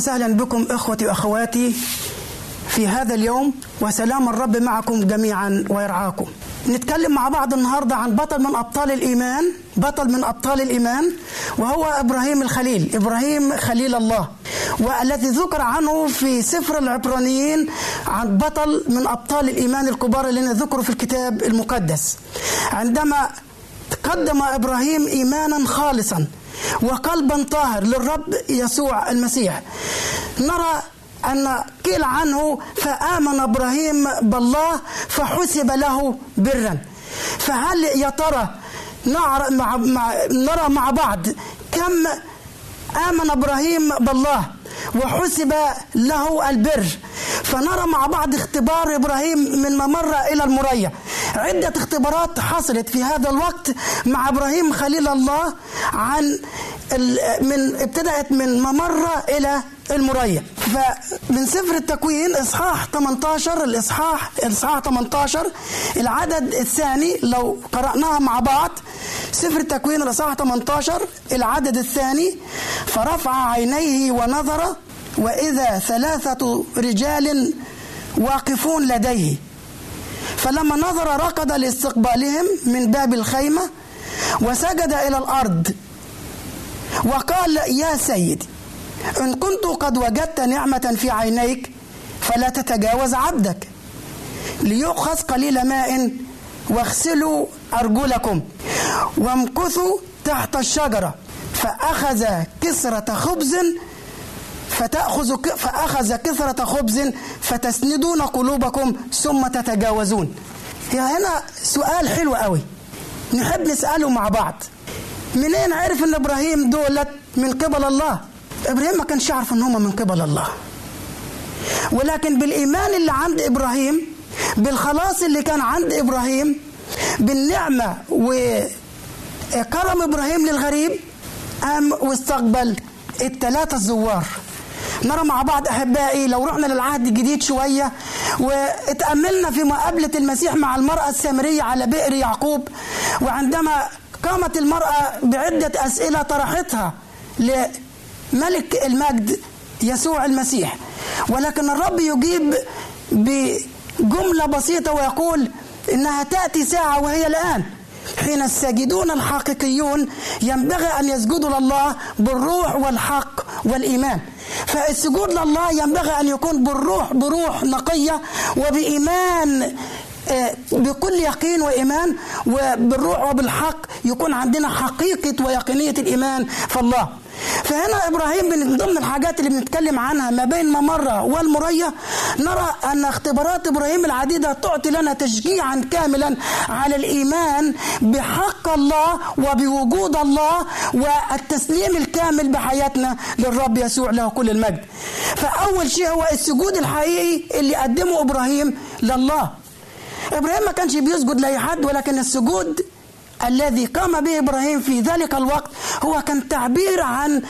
وسهلا بكم إخوتي وأخواتي في هذا اليوم وسلام الرب معكم جميعا ويرعاكم. نتكلم مع بعض النهارده عن بطل من أبطال الإيمان، بطل من أبطال الإيمان وهو إبراهيم الخليل، إبراهيم خليل الله. والذي ذكر عنه في سفر العبرانيين عن بطل من أبطال الإيمان الكبار الذين ذكروا في الكتاب المقدس. عندما قدم إبراهيم ايمانا خالصا وقلبا طاهر للرب يسوع المسيح. نرى أن قيل عنه فآمن إبراهيم بالله فحسب له برا. فهل يا ترى نرى مع, بعض كم آمن إبراهيم بالله؟ وحسب له البر. فنرى مع بعض اختبار إبراهيم من ممر إلى المريا عدة اختبارات حصلت في هذا الوقت مع إبراهيم خليل الله عن من ابتدأت من ممرة إلى المريا فمن سفر التكوين إصحاح 18 الاصحاح الاصحاح 18 العدد الثاني لو قرأناها مع بعض سفر التكوين الإصحاح 18 العدد الثاني فرفع عينيه ونظر وإذا ثلاثة رجال واقفون لديه. فلما نظر ركض لاستقبالهم من باب الخيمة وسجد إلى الأرض. وقال يا سيدي إن كنت قد وجدت نعمة في عينيك فلا تتجاوز عبدك. ليؤخذ قليل ماء واغسلوا أرجلكم وامكثوا تحت الشجرة. فأخذ كسرة خبز فتأخذ فأخذ كثرة خبز فتسندون قلوبكم ثم تتجاوزون. هنا سؤال حلو قوي. نحب نسأله مع بعض. منين عرف إن إبراهيم دولت من قبل الله؟ إبراهيم ما كانش يعرف إن هم من قبل الله. ولكن بالإيمان اللي عند إبراهيم بالخلاص اللي كان عند إبراهيم بالنعمة وكرم إبراهيم للغريب قام واستقبل الثلاثه الزوار. نرى مع بعض أحبائي لو رحنا للعهد الجديد شوية واتأملنا في مقابلة المسيح مع المرأة السامرية على بئر يعقوب وعندما قامت المرأة بعدة أسئلة طرحتها ملك المجد يسوع المسيح. ولكن الرب يجيب بجملة بسيطة ويقول إنها تأتي ساعة وهي الآن. حين الساجدون الحقيقيون ينبغي أن يسجدوا لله بالروح والحق والإيمان. فالسجود لله ينبغي أن يكون بالروح بروح نقية وبإيمان بكل يقين وإيمان وبالروح وبالحق يكون عندنا حقيقة ويقينية الإيمان في الله فهنا إبراهيم من ضمن الحاجات اللي بنتكلم عنها ما بين ممرة والمرية نرى أن اختبارات إبراهيم العديدة تعطي لنا تشجيعا كاملا على الإيمان بحق الله وبوجود الله والتسليم الكامل بحياتنا للرب يسوع له كل المجد. فأول شيء هو السجود الحقيقي اللي قدمه إبراهيم لله. إبراهيم ما كانش بيسجد لأي حد ولكن السجود الذي قام به إبراهيم في ذلك الوقت هو كان تعبير عن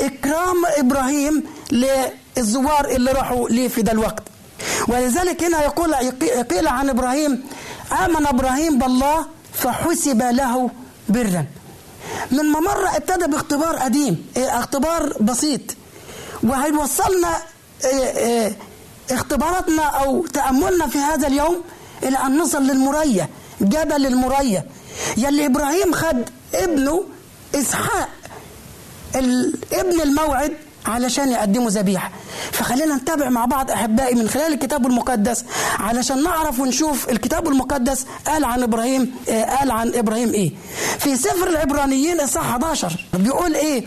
إكرام إبراهيم للزوار اللي راحوا ليه في ذا الوقت. ولذلك هنا يقول قيل عن إبراهيم آمن إبراهيم بالله فحسب له برا. من ممر ابتدى باختبار قديم اختبار بسيط. وهيوصلنا اختباراتنا أو تأملنا في هذا اليوم إلى أن نصل للمريا جبل المريا يلي إبراهيم خد ابنه إسحاق ابن الموعد علشان يقدموا ذبيحة. فخلينا نتابع مع بعض أحبائي من خلال الكتاب المقدس علشان نعرف ونشوف الكتاب المقدس قال عن إبراهيم قال عن إبراهيم إيه. في سفر العبرانيين اصحاح 11 بيقول إيه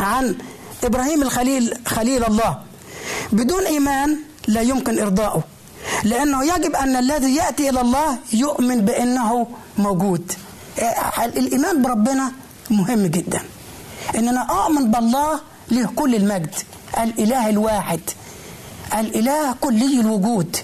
عن إبراهيم الخليل خليل الله. بدون إيمان لا يمكن ارضائه لأنه يجب أن الذي يأتي إلى الله يؤمن بأنه موجود. الإيمان بربنا مهم جدا. ان أنا اؤمن بالله له كل المجد. الإله الواحد. الإله كلي الوجود.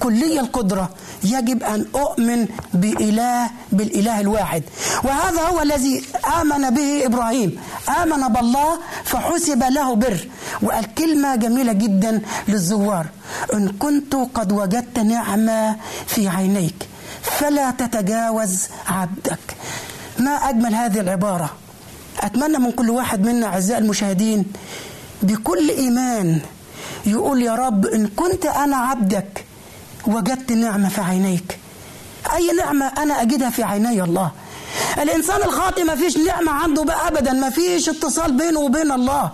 كلي القدرة. يجب أن أؤمن باله بالإله الواحد. وهذا هو الذي آمن به إبراهيم. آمن بالله فحسب له بر. وقال كلمه جميلة جدا للزوار. إن كنت قد وجدت نعمة في عينيك فلا تتجاوز عبدك. ما أجمل هذه العبارة. أتمنى من كل واحد منا أعزائي المشاهدين بكل إيمان يقول يا رب إن كنت أنا عبدك وجدت نعمة في عينيك. أي نعمة أنا أجدها في عيني الله. الإنسان الخاطئ ما فيش نعمة عنده بقى أبدا ما فيش اتصال بينه وبين الله.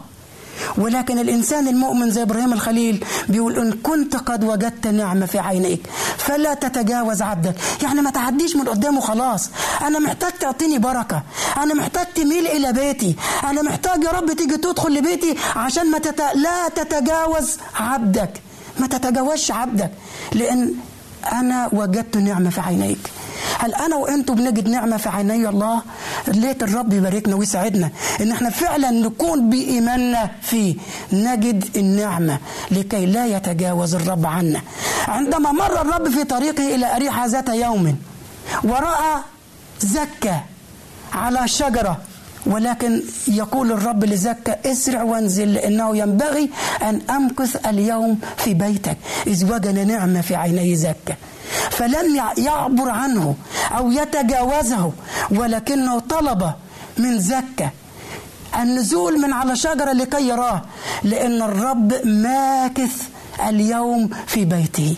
ولكن الإنسان المؤمن زي إبراهيم الخليل بيقول إن كنت قد وجدت نعمة في عينيك. فلا تتجاوز عبدك. يعني ما تعديش من قدامه خلاص. أنا محتاج تعطيني بركة. أنا محتاج تميل إلى بيتي. أنا محتاج يا رب تيجي تدخل لبيتي عشان ما تت... لا تتجاوز عبدك. ما تتجاوزش عبدك لأن أنا وجدت نعمة في عينيك. هل أنا وأنتم بنجد نعمة في عيني الله؟ ليت الرب يباركنا ويساعدنا إن إحنا فعلا نكون بإيماننا فيه؟ نجد النعمة لكي لا يتجاوز الرب عنا. عندما مر الرب في طريقه إلى أريحة ذات يوم ورأى زكى على شجرة ولكن يقول الرب لزكى اسرع وانزل لأنه ينبغي أن أمكث اليوم في بيتك. إذ وجد نعمة في عيني زكى فلم يعبر عنه أو يتجاوزه ولكنه طلب من زكى النزول من على شجرة لكي يراه لأن الرب ماكث اليوم في بيته.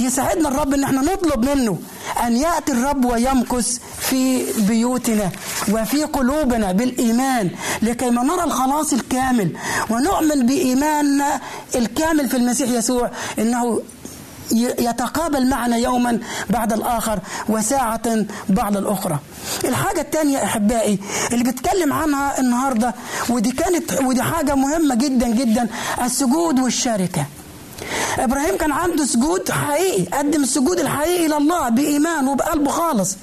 يساعدنا الرب إن إحنا نطلب منه أن يأتي الرب ويمكث في بيوتنا وفي قلوبنا بالإيمان لكي ما نرى الخلاص الكامل ونؤمن بإيماننا الكامل في المسيح يسوع إنه يتقابل معنا يوما بعد الآخر وساعة بعد الأخرى. الحاجة الثانية أحبائي اللي بتكلم عنها النهاردة ودي كانت ودي حاجة مهمة جدا جدا السجود والشركة. إبراهيم كان عنده سجود حقيقي قدم السجود الحقيقي لله بإيمان وبقلبه خالص.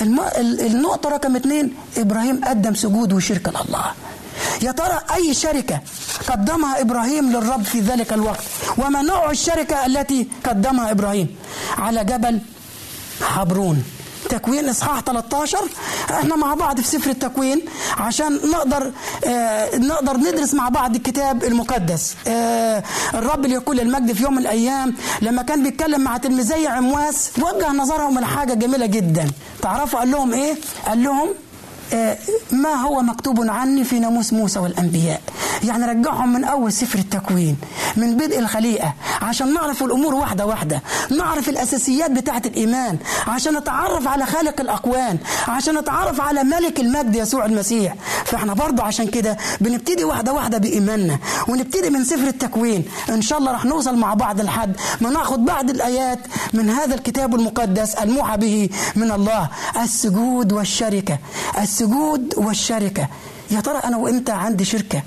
الم... النقطة رقم اثنين إبراهيم قدم سجود وشركه لله. يا ترى أي شركة قدمها إبراهيم للرب في ذلك الوقت؟ وما نوع الشركة التي قدمها إبراهيم؟ على جبل حبرون. تكوين إصحاح 13 إحنا مع بعض في سفر التكوين عشان نقدر آه نقدر ندرس مع بعض الكتاب المقدس. آه الرب ليكون المجد في يوم من الأيام لما كان بيتكلم مع تلميذي عمواس وجه نظرهم لحاجة جميلة جدا. تعرفوا قال لهم إيه؟ قال لهم ما هو مكتوب عني في ناموس موسى والأنبياء؟ يعني رجعهم من أول سفر التكوين من بدء الخليقة عشان نعرف الأمور واحدة واحدة نعرف الأساسيات بتاعه الإيمان عشان نتعرف على خالق الاكوان عشان نتعرف على ملك المجد يسوع المسيح. فإحنا برضه عشان كده بنبتدي واحدة واحدة بإيماننا ونبتدي من سفر التكوين. إن شاء الله رح نوصل مع بعض لحد ما ناخد بعض الآيات من هذا الكتاب المقدس الموحى به من الله. السجود والشركة السجود والشركة. يا ترى أنا وإنت عندي شركة؟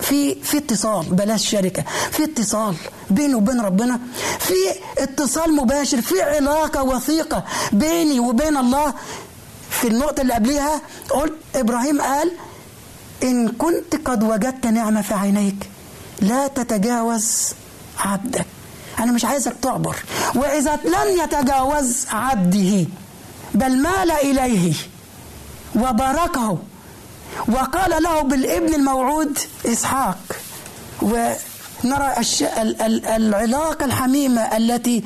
في في اتصال بلاش شركة. في اتصال بيني وبين ربنا. في اتصال مباشر في علاقة وثيقة بيني وبين الله. في النقطة اللي قبليها قلت إبراهيم قال إن كنت قد وجدت نعمة في عينيك لا تتجاوز عبدك. أنا مش عايزك تعبر. وإذا لم يتجاوز عبده بل مال إليه وباركه وقال له بالابن الموعود إسحاق ونرى الش... ال... ال... العلاقة الحميمة التي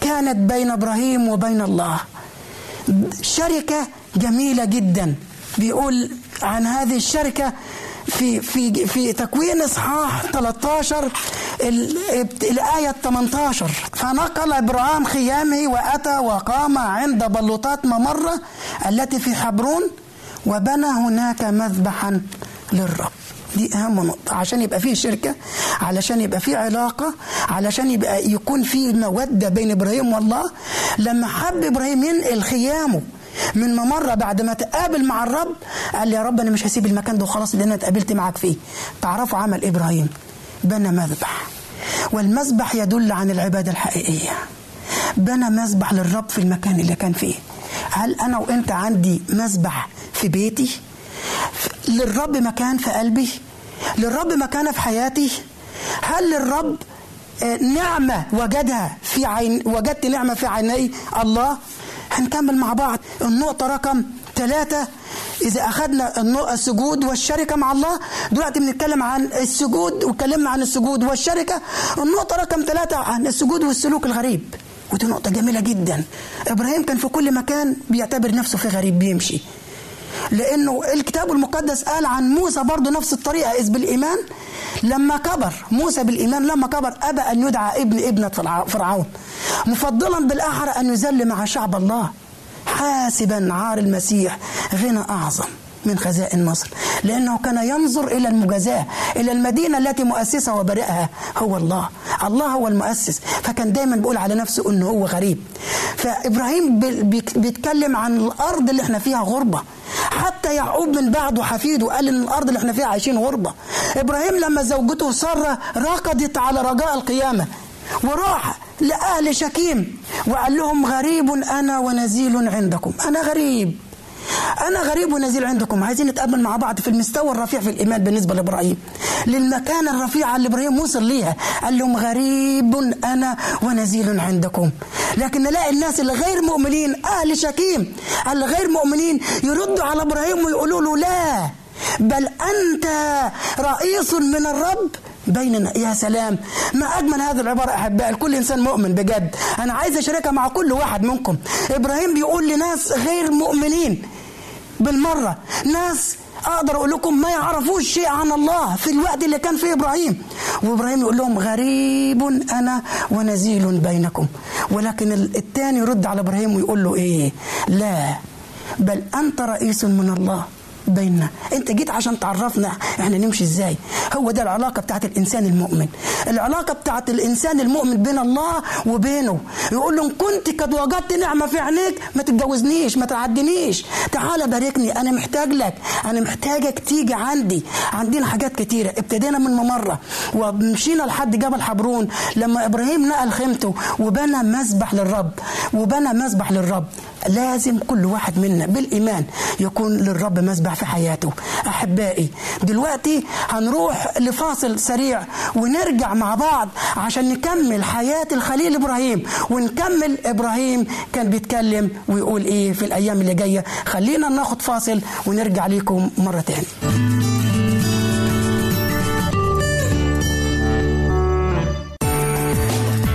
كانت بين إبراهيم وبين الله. شركة جميلة جدا. بيقول عن هذه الشركة في في في تكوين إصحاح 13 الآية 18 فنقل إبراهيم خيامه وأتى وقام عند بلوطات ممرة التي في حبرون وبنى هناك مذبحا للرب. دي أهم نقطة. عشان يبقى فيه شركة علشان يبقى فيه علاقة علشان يبقى يكون فيه مودة بين إبراهيم والله. لما حب إبراهيم ينقل خيامه من ممرة بعد ما تقابل مع الرب قال يا رب أنا مش هسيب المكان ده وخلاص اللي أنا اتقابلت معاك فيه. تعرفوا عمل إبراهيم؟ بنى مذبح. والمذبح يدل عن العبادة الحقيقية. بنى مذبح للرب في المكان اللي كان فيه. هل أنا وأنت عندي مذبح في بيتي للرب مكان في قلبي للرب مكانه في حياتي. هل للرب نعمة وجدها في عين وجدت نعمة في عيني؟ الله. هنكمل مع بعض. النقطة رقم ثلاثة إذا أخذنا السجود والشركة مع الله دلوقتي بنتكلم عن السجود واتكلمنا عن السجود والشركة. النقطة رقم ثلاثة عن السجود والسلوك الغريب. ودي نقطة جميلة جدا. إبراهيم كان في كل مكان بيعتبر نفسه في غريب بيمشي. لأنه الكتاب المقدس قال عن موسى برضه نفس الطريقة إذ بالإيمان لما كبر موسى بالإيمان لما كبر أبى أن يدعى ابن ابنة فرعون مفضلا بالأحرى أن يذل مع شعب الله حاسبا عار المسيح غنى أعظم. من خزائن مصر لأنه كان ينظر إلى المجازاة إلى المدينة التي مؤسسها وبارئها هو الله. الله هو المؤسس. فكان دايما بيقول على نفسه أنه هو غريب. فإبراهيم بيتكلم عن الأرض اللي إحنا فيها غربة. حتى يعقوب من بعده حفيده قال إن الأرض اللي إحنا فيها عايشين غربة. إبراهيم لما زوجته سارة ركضت على رجاء القيامة. وراح لأهل شكيم. وقال لهم غريب أنا ونزيل عندكم. أنا غريب. أنا غريب ونزيل عندكم. عايزين نتقابل مع بعض في المستوى الرفيع في الإيمان بالنسبة لإبراهيم. للمكانة الرفيعة اللي إبراهيم وصل ليها. قال لهم غريب أنا ونزيل عندكم. لكن نلاقي الناس اللي غير مؤمنين أهل شكيم اللي غير مؤمنين يردوا على إبراهيم ويقولوا له لا. بل أنت رئيس من الرب بيننا. يا سلام. ما أجمل هذه العبارة أحبائي لكل إنسان مؤمن بجد. أنا عايز أشاركها مع كل واحد منكم. إبراهيم بيقول لناس غير مؤمنين بالمرة. ناس أقدر أقول لكم ما يعرفوش شيء عن الله في الوقت اللي كان فيه إبراهيم. وإبراهيم يقول لهم غريب أنا ونزيل بينكم. ولكن الثاني يرد على إبراهيم ويقول له إيه؟ لا. بل أنت رئيس من الله. بيننا. انت جيت عشان تعرفنا إحنا نمشي إزاي. هو ده العلاقة بتاعت الإنسان المؤمن. العلاقة بتاعت الإنسان المؤمن بين الله وبينه. يقول له إن كنت قد وجدت نعمة في عينيك ما تتجوزنيش ما تعدنيش تعال باركني أنا محتاج لك. أنا محتاجك تيجي عندي. عندنا حاجات كتيرة. ابتدينا من ممرة. ومشينا لحد جبل حبرون. لما إبراهيم نقل خيمته وبنى مسبح للرب. وبنى مسبح للرب. لازم كل واحد منا بالإيمان يكون للرب مسبح في حياته. أحبائي دلوقتي هنروح لفاصل سريع ونرجع مع بعض عشان نكمل حياة الخليل إبراهيم. ونكمل إبراهيم كان بيتكلم ويقول إيه في الأيام اللي جاية. خلينا ناخد فاصل ونرجع لكم مرة تاني.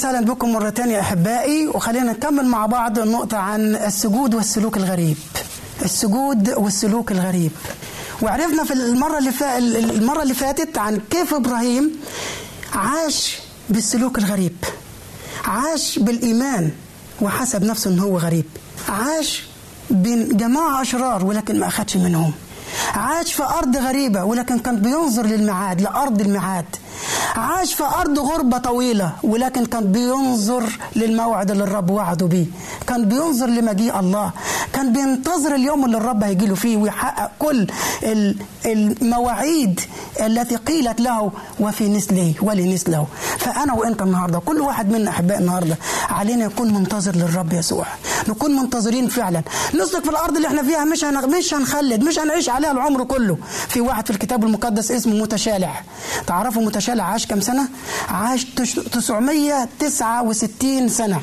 وسهلا بكم مرة تانية أحبائي. وخلينا نكمل مع بعض النقطه عن السجود والسلوك الغريب. السجود والسلوك الغريب. وعرفنا في المرة اللي فا... المرة اللي فاتت عن كيف إبراهيم عاش بالسلوك الغريب. عاش بالإيمان وحسب نفسه إن هو غريب. عاش بين جماعة أشرار ولكن ما أخدش منهم. عاش في أرض غريبة ولكن كان بينظر للميعاد لأرض الميعاد عاش في أرض غربة طويلة ولكن كان بينظر للموعد اللي الرب وعده بيه. كان بينظر لمجيء الله. كان بينتظر اليوم اللي الرب هيجي له فيه ويحقق كل المواعيد التي قيلت له وفي نسله ولنسله. فأنا وأنت النهاردة كل واحد منا أحباء النهاردة علينا يكون منتظر للرب يسوع. نكون منتظرين فعلا. نسلك في الأرض اللي إحنا فيها مش. مش هنخلد مش هنعيش عليها العمر كله. في واحد في الكتاب المقدس اسمه متشالع. تعرفوا متشالع عاش كم سنة؟ عاش 969 سنة.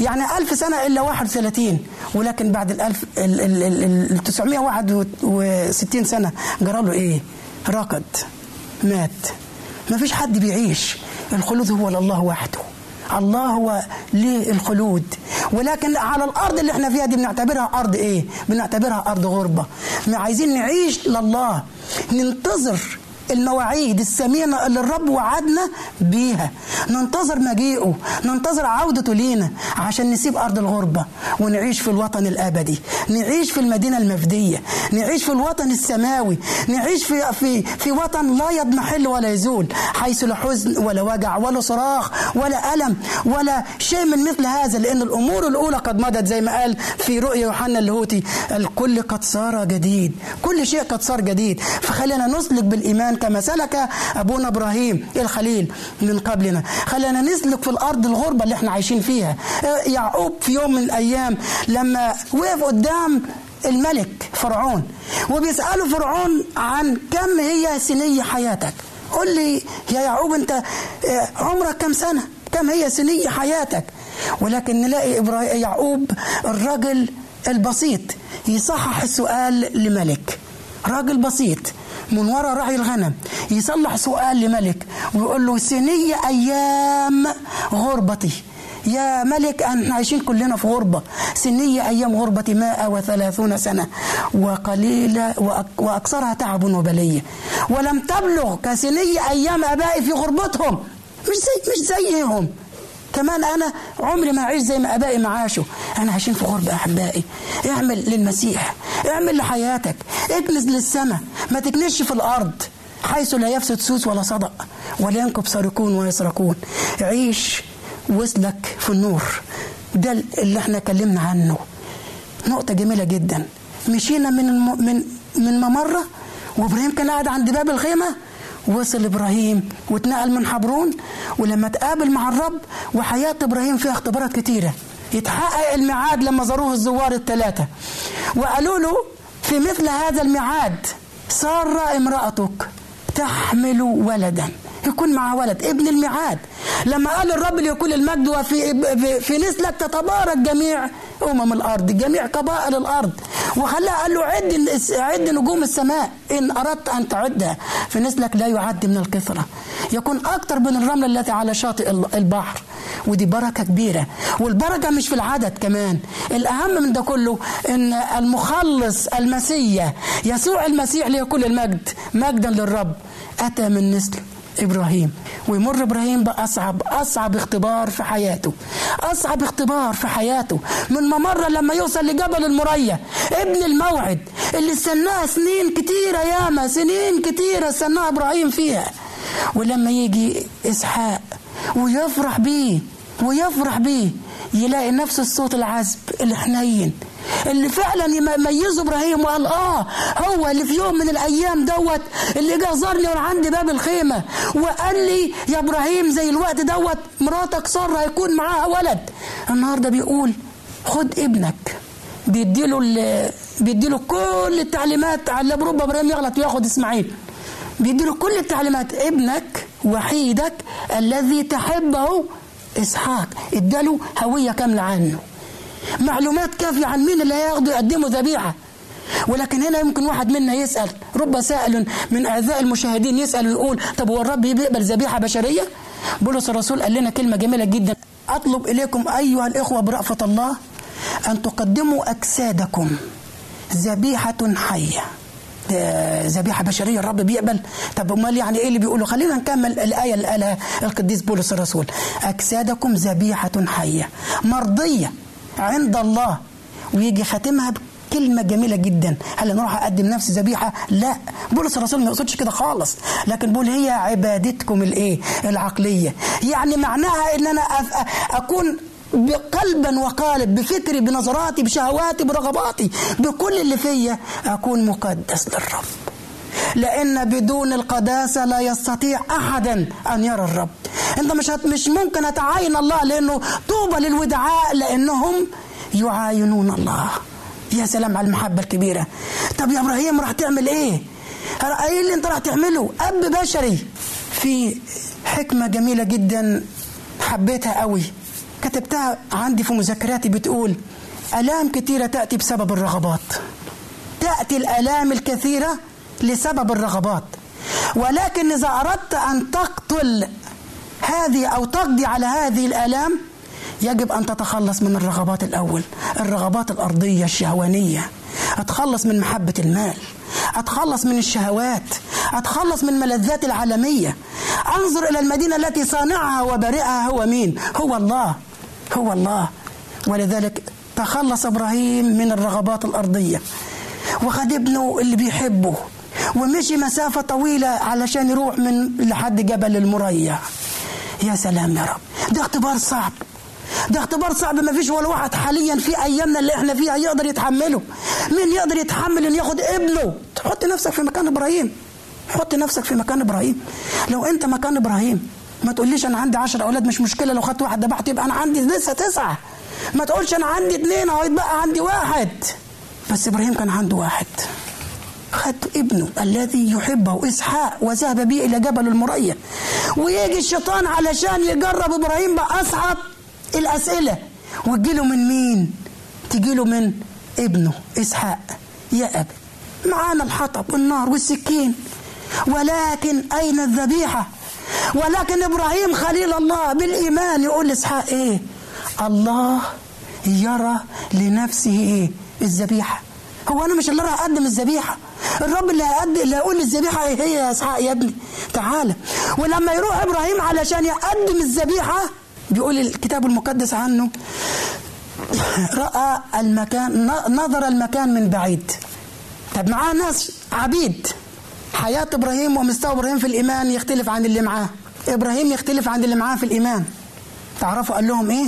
يعني ألف سنة إلا 31 ولكن بعد ال ال ال ال 961 سنة جرى له إيه؟ ركض مات. ما فيش حد بيعيش. الخلود هو لله وحده. الله هو ليه الخلود ولكن على الأرض اللي إحنا فيها دي بنعتبرها أرض إيه؟ بنعتبرها أرض غربة. عايزين نعيش لله. ننتظر المواعيد الثمينة اللي الرب وعدنا بيها. ننتظر مجيئه ننتظر عودته لينا عشان نسيب أرض الغربة ونعيش في الوطن الأبدي نعيش في المدينة المفدية نعيش في الوطن السماوي نعيش في, في, في وطن لا يضمحل ولا يزول حيث لا حزن ولا وجع ولا صراخ ولا ألم ولا شيء من مثل هذا لأن الأمور الأولى قد مضت زي ما قال في رؤيا يوحنا اللاهوتي الكل قد صار جديد كل شيء قد صار جديد. فخلينا نسلك بالإيمان كما سلك أبونا إبراهيم الخليل من قبلنا. خلينا نسلك في الأرض الغربة اللي إحنا عايشين فيها. يعقوب في يوم من الأيام لما وقف قدام الملك فرعون وبيسأله فرعون عن كم هي سنيه حياتك. قل لي يا يعقوب أنت عمرك كم سنة؟ كم هي سنيه حياتك؟ ولكن نلاقي يعقوب الرجل البسيط يصحح السؤال لملك. راجل بسيط. من وراء رعي الغنم. يصلح سؤال لملك ويقول له سنية أيام غربتي. يا ملك إحنا عايشين كلنا في غربة. سنية أيام غربة ماء وثلاثون سنة وقليلة وأكثرها تعب وبلية. ولم تبلغ كسنية أيام أبائي في غربتهم. مش زي مش زيهم. كمان أنا عمري ما اعيش زي ما أبائي ما عاشوا. أنا عايشين في غربة أحبائي. اعمل للمسيح. اعمل لحياتك. اكنس للسماء. ما تكنسش في الأرض حيث لا يفسد سوس ولا صدق ولا ينكب سارقون ويسرقون عيش واسلك في النور. ده اللي إحنا اتكلمنا عنه. نقطة جميلة جدا. مشينا من الم... من من ممرة وإبراهيم كان قاعد عند باب الخيمة وصل إبراهيم واتنقل من حبرون ولما تقابل مع الرب وحياة إبراهيم فيها اختبارات كتيرة. يتحقق الميعاد لما زاروه الزوار الثلاثه وقالوا له في مثل هذا الميعاد سارة امرأتك تحمل ولدا. يكون معها ولد ابن الميعاد. لما قال الرب ليكون المجد وفي في نسلك تتبارك جميع أمم الأرض جميع قبائل الأرض. وخلاه قال له عد عد نجوم السماء إن أردت أن تعدها في نسلك لا يعد من الكثره يكون أكثر من الرمل التي على شاطئ البحر. ودي بركة كبيرة. والبركة مش في العدد كمان. الأهم من ده كله إن المخلص المسيح يسوع المسيح ليكون المجد مجدا للرب. أتى من نسل إبراهيم. ويمر إبراهيم بأصعب أصعب اختبار في حياته. أصعب اختبار في حياته. من ممر لما يوصل لجبل المريا ابن الموعد اللي استناه سنين كتيرة ياما سنين كتيرة استناه إبراهيم فيها. ولما يجي إسحاق ويفرح بيه ويفرح بيه يلاقي نفس الصوت العذب الحنين. اللي فعلا يميزه إبراهيم وقال آه هو اللي في يوم من الأيام دوت اللي جه زارني وأنا عندي باب الخيمة وقال لي يا إبراهيم زي الوقت دوت مراتك سارة هيكون معاها ولد. النهارده بيقول خد ابنك. بيديله بيديله كل التعليمات على رب إبراهيم يغلط وياخد إسماعيل. بيديله كل التعليمات ابنك وحيدك الذي تحبه إسحاق. اداله هوية كاملة عنه. معلومات كافية عن مين اللي هياخده يقدمه ذبيحة. ولكن هنا يمكن واحد منا يسأل رب سائل من اعزائي المشاهدين يسأل ويقول طب هو الرب بيقبل ذبيحة بشرية؟ بولس الرسول قال لنا كلمة جميلة جدا. أطلب إليكم أيها الإخوة برأفة الله أن تقدموا أجسادكم ذبيحة حية. ذبيحة بشرية الرب بيقبل. طب أمال يعني إيه اللي بيقولوا خلينا نكمل الآية اللي قالها القديس بولس الرسول. أجسادكم ذبيحة حية. مرضية. عند الله. ويجي خاتمها كلمة جميلة جدا. هل نروح أقدم نفسي ذبيحة؟ لا. بولس الرسول ما يقصدش كده خالص. لكن بقول هي عبادتكم الإيه؟ العقلية. يعني معناها إن أنا أكون بقلبا وقالب بفكري بنظراتي بشهواتي برغباتي. بكل اللي فيا أكون مقدس للرب. لأن بدون القداسة لا يستطيع احدا ان يرى الرب. انت مش مش ممكن اتعاين الله لأنه طوبى للودعاء لانهم يعاينون الله. يا سلام على المحبة الكبيرة. طب يا إبراهيم راح تعمل إيه؟ إيه اللي أنت راح تعمله؟ أب بشري. في حكمة جميلة جدا حبيتها قوي. كتبتها عندي في مذكراتي بتقول ألام كثيره تأتي بسبب الرغبات. تأتي الألام الكثيرة لسبب الرغبات. ولكن إذا أردت أن تقتل هذه أو تقضي على هذه الآلام يجب أن تتخلص من الرغبات الأول الرغبات الأرضية الشهوانية. أتخلص من محبة المال أتخلص من الشهوات أتخلص من ملذات العالمية. أنظر إلى المدينة التي صانعها وبارئها هو مين؟ هو الله هو الله. ولذلك تخلص إبراهيم من الرغبات الأرضية. وخد ابنه اللي بيحبه. ومشي مسافة طويلة علشان يروح من لحد جبل المريا يا سلام يا رب. ده اختبار صعب. ده اختبار صعب. ما فيش ولا واحد حاليا في أيامنا اللي إحنا فيها يقدر يتحمله. مين يقدر يتحمل إن ياخد ابنه؟ تحط نفسك في مكان إبراهيم. حط نفسك في مكان إبراهيم. لو أنت مكان إبراهيم ما تقوليش أنا عندي عشر أولاد مش مشكلة. لو خدت واحد ذبحت يبقى أنا عندي لسه تسعة. ما تقولش أنا عندي اثنين اهو يتبقى عندي واحد. بس إبراهيم كان عنده واحد. خد ابنه الذي يحبه إسحاق وذهب به إلى جبل المريا ويجي الشيطان علشان يجرب إبراهيم بأصعب الأسئلة. وتجيله من مين؟ تجيله من ابنه إسحاق. يا اب معانا الحطب والنار والسكين. ولكن أين الذبيحة؟ ولكن إبراهيم خليل الله بالإيمان يقول لإسحاق إيه؟ الله يرى لنفسه إيه؟ الذبيحة. هو أنا مش اللي راح اقدم الذبيحة. الرب اللي هيقدم اللي هيقول الذبيحة إيه هي يا إسحاق يا ابني. تعالى ولما يروح إبراهيم علشان يقدم الذبيحة بيقول الكتاب المقدس عنه رأى المكان نظر المكان من بعيد. طب معاه ناس عبيد. حياة إبراهيم ومستوى إبراهيم في الإيمان يختلف عن اللي معاه. إبراهيم يختلف عن اللي معاه في الإيمان. تعرفوا قال لهم إيه؟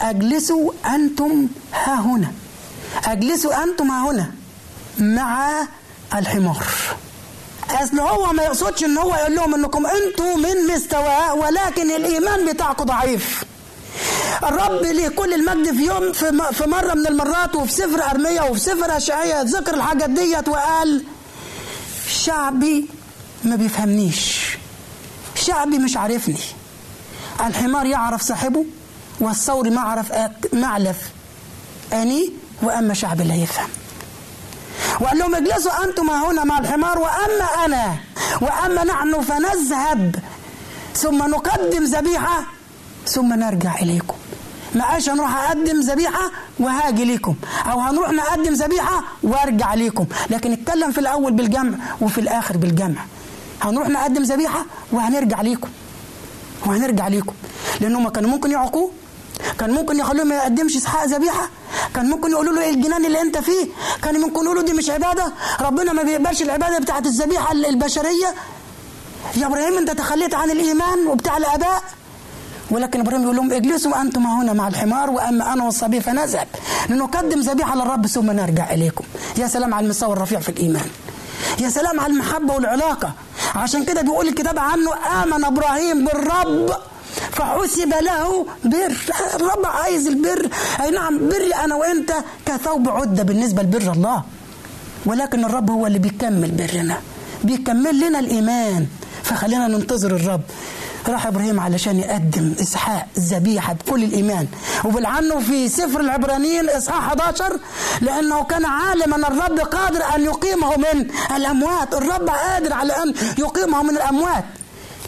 أجلسوا أنتم ها هنا. أجلسوا أنتم ها هنا. مع الحمار. اصل هو ما يقصدش إن هو يقول لهم إنكم أنتوا من مستواه ولكن الإيمان بتاعكم ضعيف. الرب ليه كل المجد في يوم في مرة من المرات وفي سفر أرمية وفي سفر اشعياء ذكر الحاجات ديت وقال شعبي ما بيفهمنيش. شعبي مش عارفني. الحمار يعرف صاحبه والثور ما عرف معلف أني وأما شعبي لا يفهم. وقال لهم اجلسوا أنتم هنا مع الحمار وأما أنا وأما نحن فنذهب ثم نقدم ذبيحة ثم نرجع إليكم. ما قالش هنروح أقدم ذبيحة وهاجي ليكم أو هنروح نقدم ذبيحة وأرجع ليكم. لكن اتكلم في الأول بالجمع وفي الآخر بالجمع. هنروح نقدم ذبيحة وهنرجع ليكم وهنرجع ليكم. لأنهم كانوا ممكن يعقوه كان ممكن يخلوه ما يقدمش اسحاق ذبيحة. كان ممكن يقولوا له إيه الجنان اللي أنت فيه؟ كان ممكن يقولوا دي مش عبادة. ربنا ما بيقبلش العبادة بتاعت الذبيحة البشرية. يا إبراهيم أنت تخليت عن الإيمان وبتاع الآباء. ولكن إبراهيم يقول لهم اجلسوا أنتم هنا مع الحمار وأما أنا والصبي فنذهب. لنقدم ذبيحة للرب ثم نرجع إليكم. يا سلام على المستوى الرفيع في الإيمان. يا سلام على المحبة والعلاقة. عشان كده بيقول الكتاب عنه آمن إبراهيم بالرب. فحسب له بر. الرب عايز البر. أي نعم بري أنا وأنت كثوب عدة بالنسبة لبر الله. ولكن الرب هو اللي بيكمل برنا. بيكمل لنا الإيمان. فخلينا ننتظر الرب. راح إبراهيم علشان يقدم إسحاق ذبيحة بكل الإيمان. وبالعنه في سفر العبرانيين إصحاح 11 لأنه كان عالما أن الرب قادر أن يقيمه من الأموات. الرب قادر على أن يقيمه من الأموات.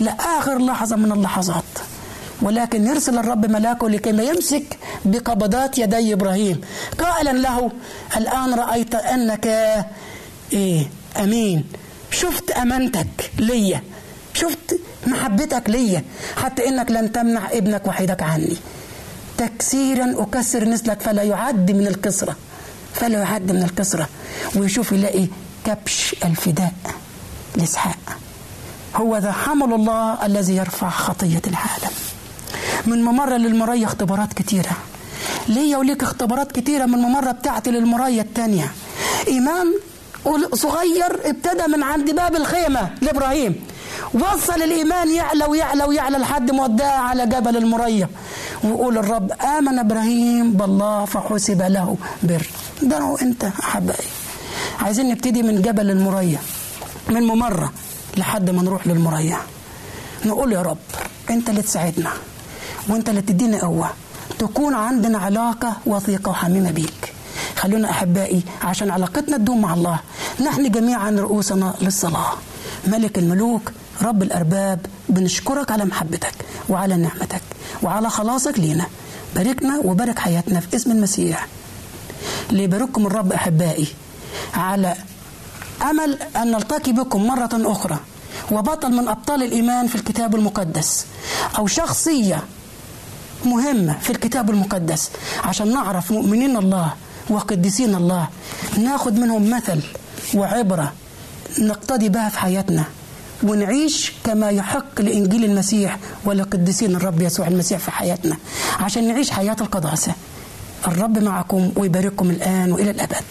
لآخر لحظة من اللحظات. ولكن يرسل الرب ملاكه لكي لا يمسك بقبضات يدي إبراهيم. قائلا له الآن رأيت أنك إيه أمين. شفت أمانتك ليا شفت محبتك ليا حتى إنك لن تمنع ابنك وحيدك عني. تكسيرا أكسر نسلك فلا يعد من الكسرة. فلا يعد من الكسرة. ويشوف يلاقي كبش الفداء لإسحاق. هو ذا حمل الله الذي يرفع خطية العالم. من ممرة للمرية اختبارات كتيرة. ليا وليك اختبارات كتيرة من الممرة بتاعتي للمرية التانية. إيمان صغير ابتدى من عند باب الخيمة لإبراهيم. وصل الإيمان يعلى ويعلى ويعلى لحد ما وداه على جبل المرية. ويقول الرب آمن إبراهيم بالله فحسب له بر. ده أنا وأنت أحبائي. عايزين نبتدي من جبل المرية. من ممرة لحد ما نروح للمرية. نقول يا رب أنت اللي تساعدنا. وانت اللي تدينا قوة. تكون عندنا علاقة وثيقة وحميمة بيك. خلونا أحبائي عشان علاقتنا تدوم مع الله. نحن جميعا رؤوسنا للصلاة. ملك الملوك رب الأرباب بنشكرك على محبتك وعلى نعمتك وعلى خلاصك لينا. باركنا وبارك حياتنا في اسم المسيح. ليبارككم الرب أحبائي على أمل أن نلتقي بكم مرة أخرى. وبطل من أبطال الإيمان في الكتاب المقدس. أو شخصية مهمة في الكتاب المقدس عشان نعرف مؤمنين الله وقديسين الله. ناخد منهم مثل وعبرة نقتدي بها في حياتنا ونعيش كما يحق لإنجيل المسيح ولقديسين الرب يسوع المسيح في حياتنا عشان نعيش حياة القداسة. الرب معكم ويبارككم الآن وإلى الأبد.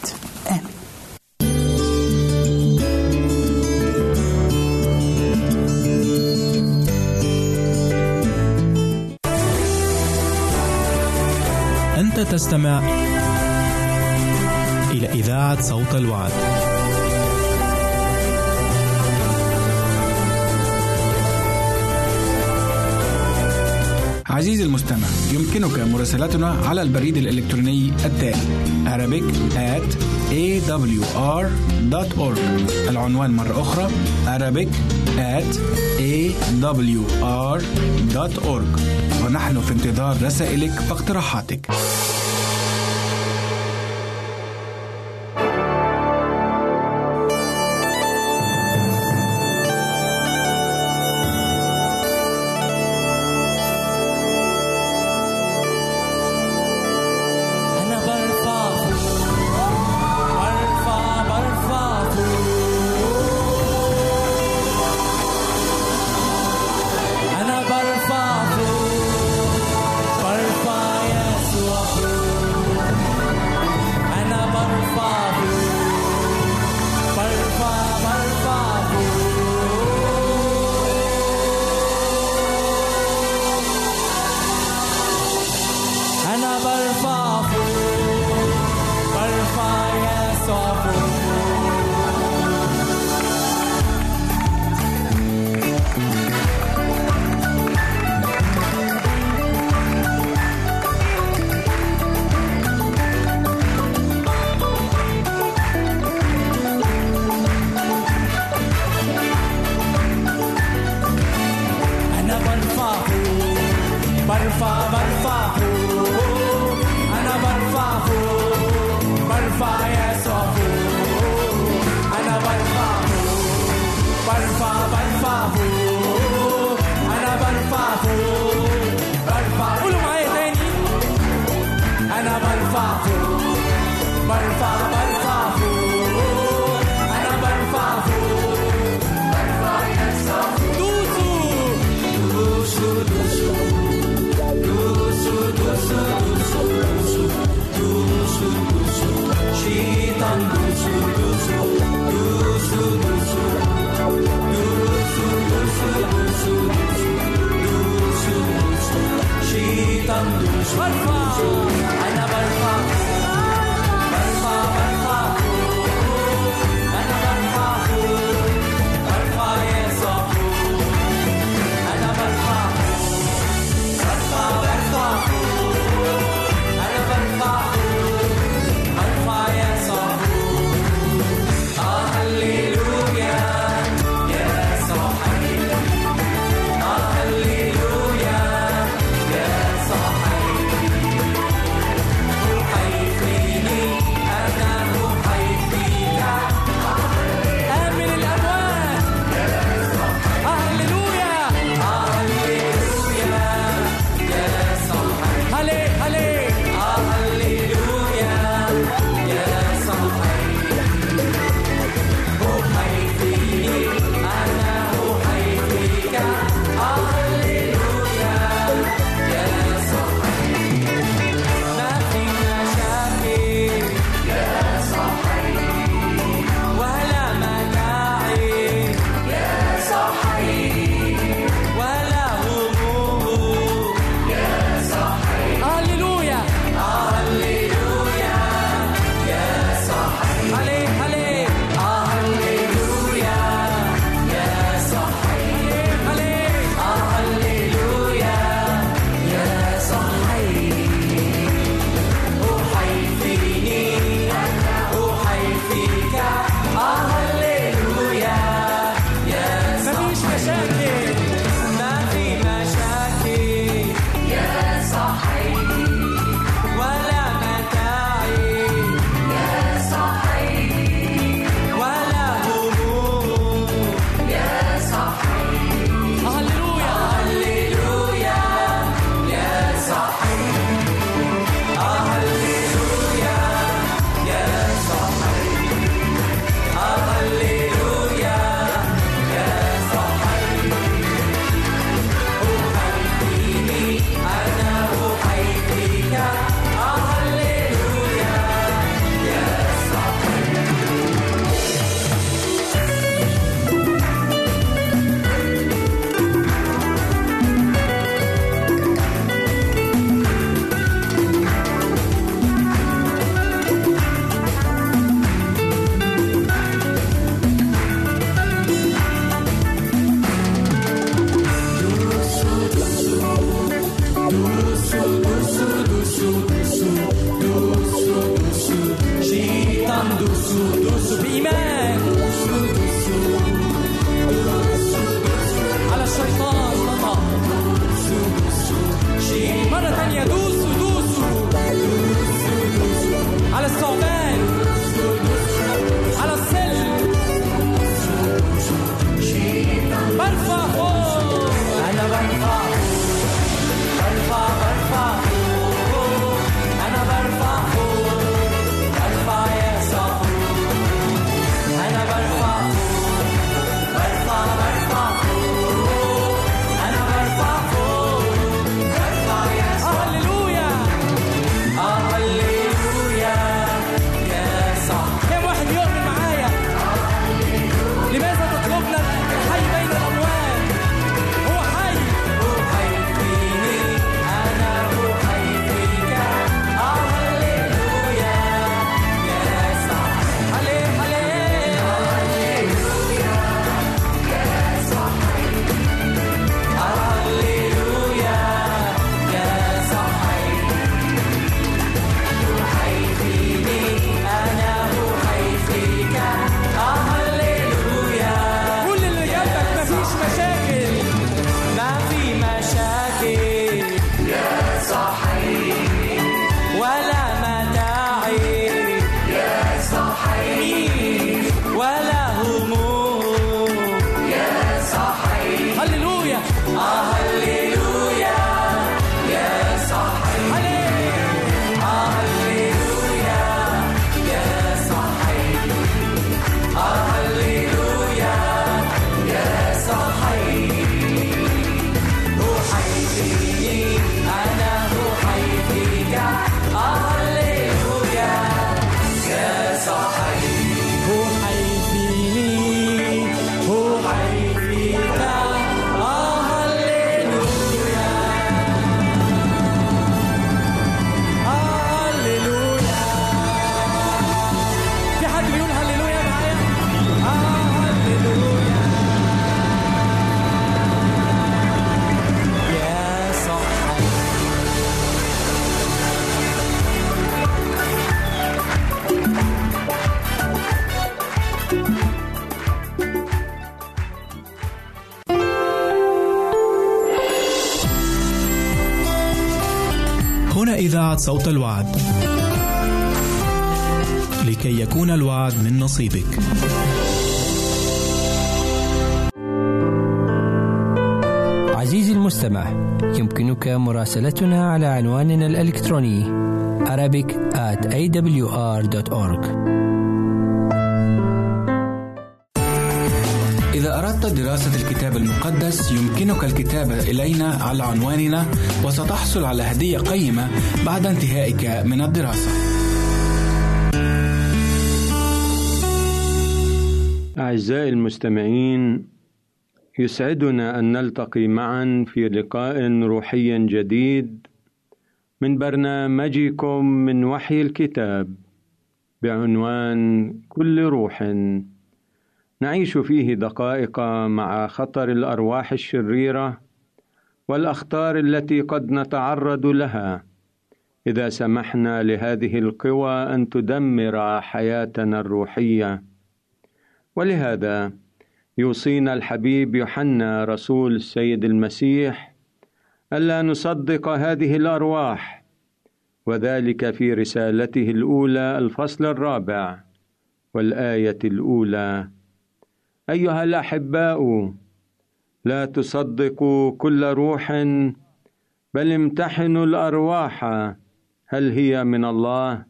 تستمع إلى إذاعة صوت الوعد. عزيزي المستمع يمكنك مراسلتنا على البريد الإلكتروني التالي Arabic at awr.org العنوان مرة أخرى Arabic at awr.org ونحن في انتظار رسائلك واقتراحاتك. أنا برفع برفع برفع أنا برفع صوت الوعد. لكي يكون الوعد من نصيبك. عزيزي المستمع يمكنك مراسلتنا على عنواننا الإلكتروني Arabic at awr.org أردت دراسة الكتاب المقدس يمكنك الكتابة إلينا على عنواننا وستحصل على هدية قيمة بعد انتهائك من الدراسة. أعزائي المستمعين يسعدنا أن نلتقي معا في لقاء روحي جديد من برنامجكم من وحي الكتاب بعنوان كل روح نعيش فيه دقائق مع خطر الأرواح الشريرة والأخطار التي قد نتعرض لها. إذا سمحنا لهذه القوى أن تدمر حياتنا الروحية. ولهذا يوصينا الحبيب يوحنا رسول السيد المسيح ألا نصدق هذه الأرواح وذلك في رسالته الأولى الفصل الرابع والآية الأولى أيها الأحباء لا تصدقوا كل روح بل امتحنوا الأرواح. هل هي من الله؟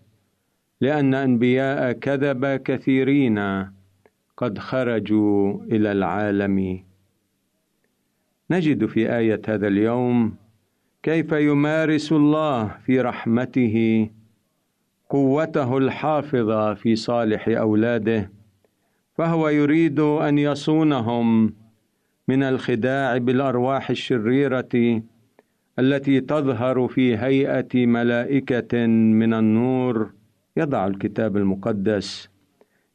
لأن أنبياء كذب كثيرين قد خرجوا إلى العالم. نجد في آية هذا اليوم كيف يمارس الله في رحمته قوته الحافظة في صالح أولاده. فهو يريد أن يصونهم من الخداع بالأرواح الشريرة التي تظهر في هيئة ملائكة من النور. يضع الكتاب المقدس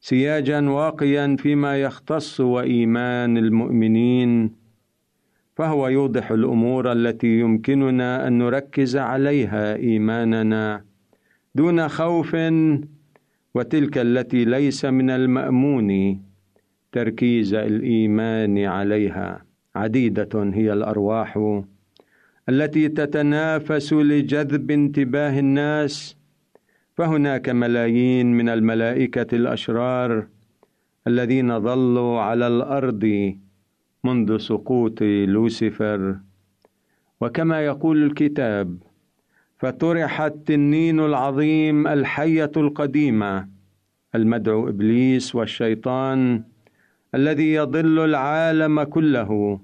سياجا واقيا فيما يختص وإيمان المؤمنين. فهو يوضح الأمور التي يمكننا أن نركز عليها إيماننا دون خوف وتلك التي ليس من المأمون. تركيز الإيمان عليها عديدة هي الأرواح التي تتنافس لجذب انتباه الناس. فهناك ملايين من الملائكة الأشرار الذين ظلوا على الأرض منذ سقوط لوسيفر. وكما يقول الكتاب فطرح التنين العظيم الحية القديمة المدعو إبليس والشيطان الذي يضل العالم كله.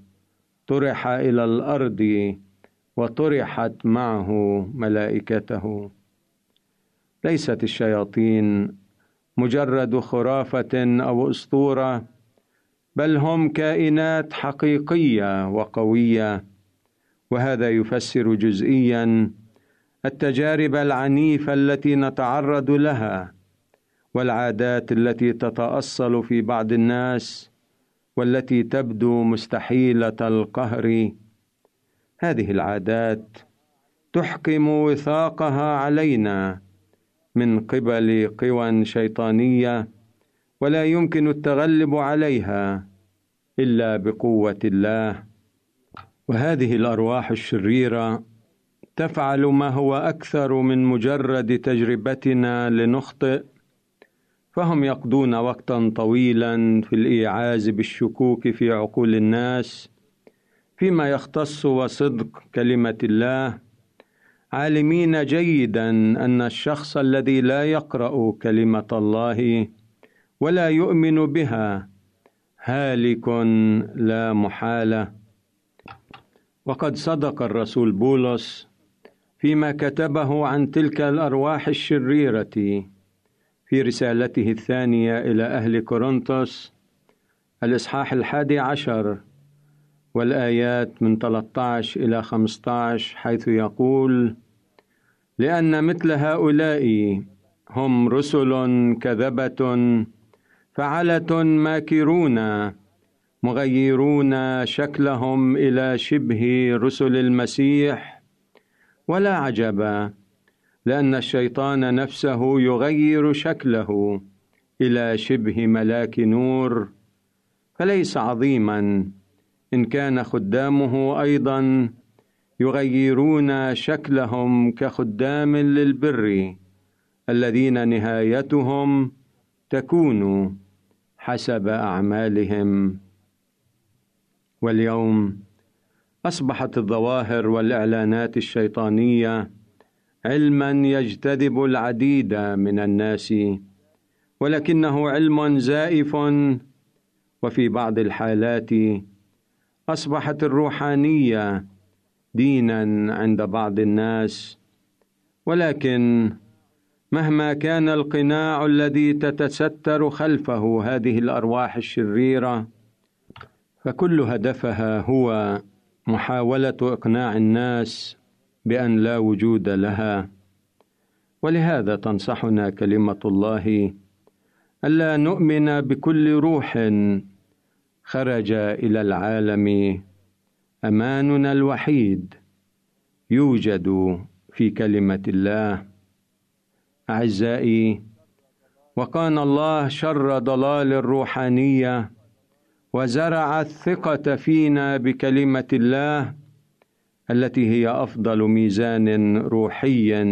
طرح إلى الأرض وطرحت معه ملائكته. ليست الشياطين مجرد خرافة أو أسطورة بل هم كائنات حقيقية وقوية وهذا يفسر جزئيا التجارب العنيفة التي نتعرض لها والعادات التي تتأصل في بعض الناس والتي تبدو مستحيلة القهر. هذه العادات تحكم وثاقها علينا من قبل قوى شيطانية ولا يمكن التغلب عليها إلا بقوة الله. وهذه الأرواح الشريرة تفعل ما هو أكثر من مجرد تجربتنا لنخطئ فهم يقضون وقتا طويلا في الإيعاز بالشكوك في عقول الناس فيما يختص وصدق كلمة الله. عالمين جيدا أن الشخص الذي لا يقرأ كلمة الله ولا يؤمن بها هالك لا محالة. وقد صدق الرسول بولس فيما كتبه عن تلك الأرواح الشريرة. في رسالته الثانية إلى أهل كورنثوس الإصحاح الحادي عشر والآيات من 13 إلى 15 حيث يقول لأن مثل هؤلاء هم رسل كذبة فعلة ماكرون مغيرون شكلهم إلى شبه رسل المسيح ولا عجب لأن الشيطان نفسه يغير شكله إلى شبه ملاك نور. فليس عظيما إن كان خدامه أيضا يغيرون شكلهم كخدام للبر الذين نهايتهم تكون حسب أعمالهم. واليوم أصبحت الظواهر والإعلانات الشيطانية علما يجتذب العديد من الناس ولكنه علم زائف. وفي بعض الحالات أصبحت الروحانية دينا عند بعض الناس ولكن مهما كان القناع الذي تتستر خلفه هذه الأرواح الشريرة فكل هدفها هو محاولة إقناع الناس بأن لا وجود لها. ولهذا تنصحنا كلمة الله ألا نؤمن بكل روح خرج إلى العالم. أماننا الوحيد يوجد في كلمة الله. أعزائي وكان الله شر ضلال الروحانية وزرع الثقة فينا بكلمة الله التي هي أفضل ميزان روحي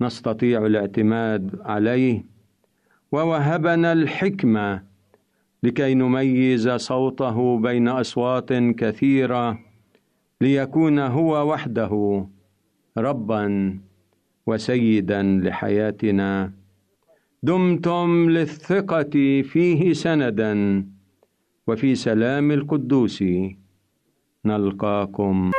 نستطيع الاعتماد عليه ووهبنا الحكمة لكي نميز صوته بين أصوات كثيرة ليكون هو وحده ربا وسيدا لحياتنا. دمتم للثقة فيه سندا. وفي سلام القدوس. نلقاكم.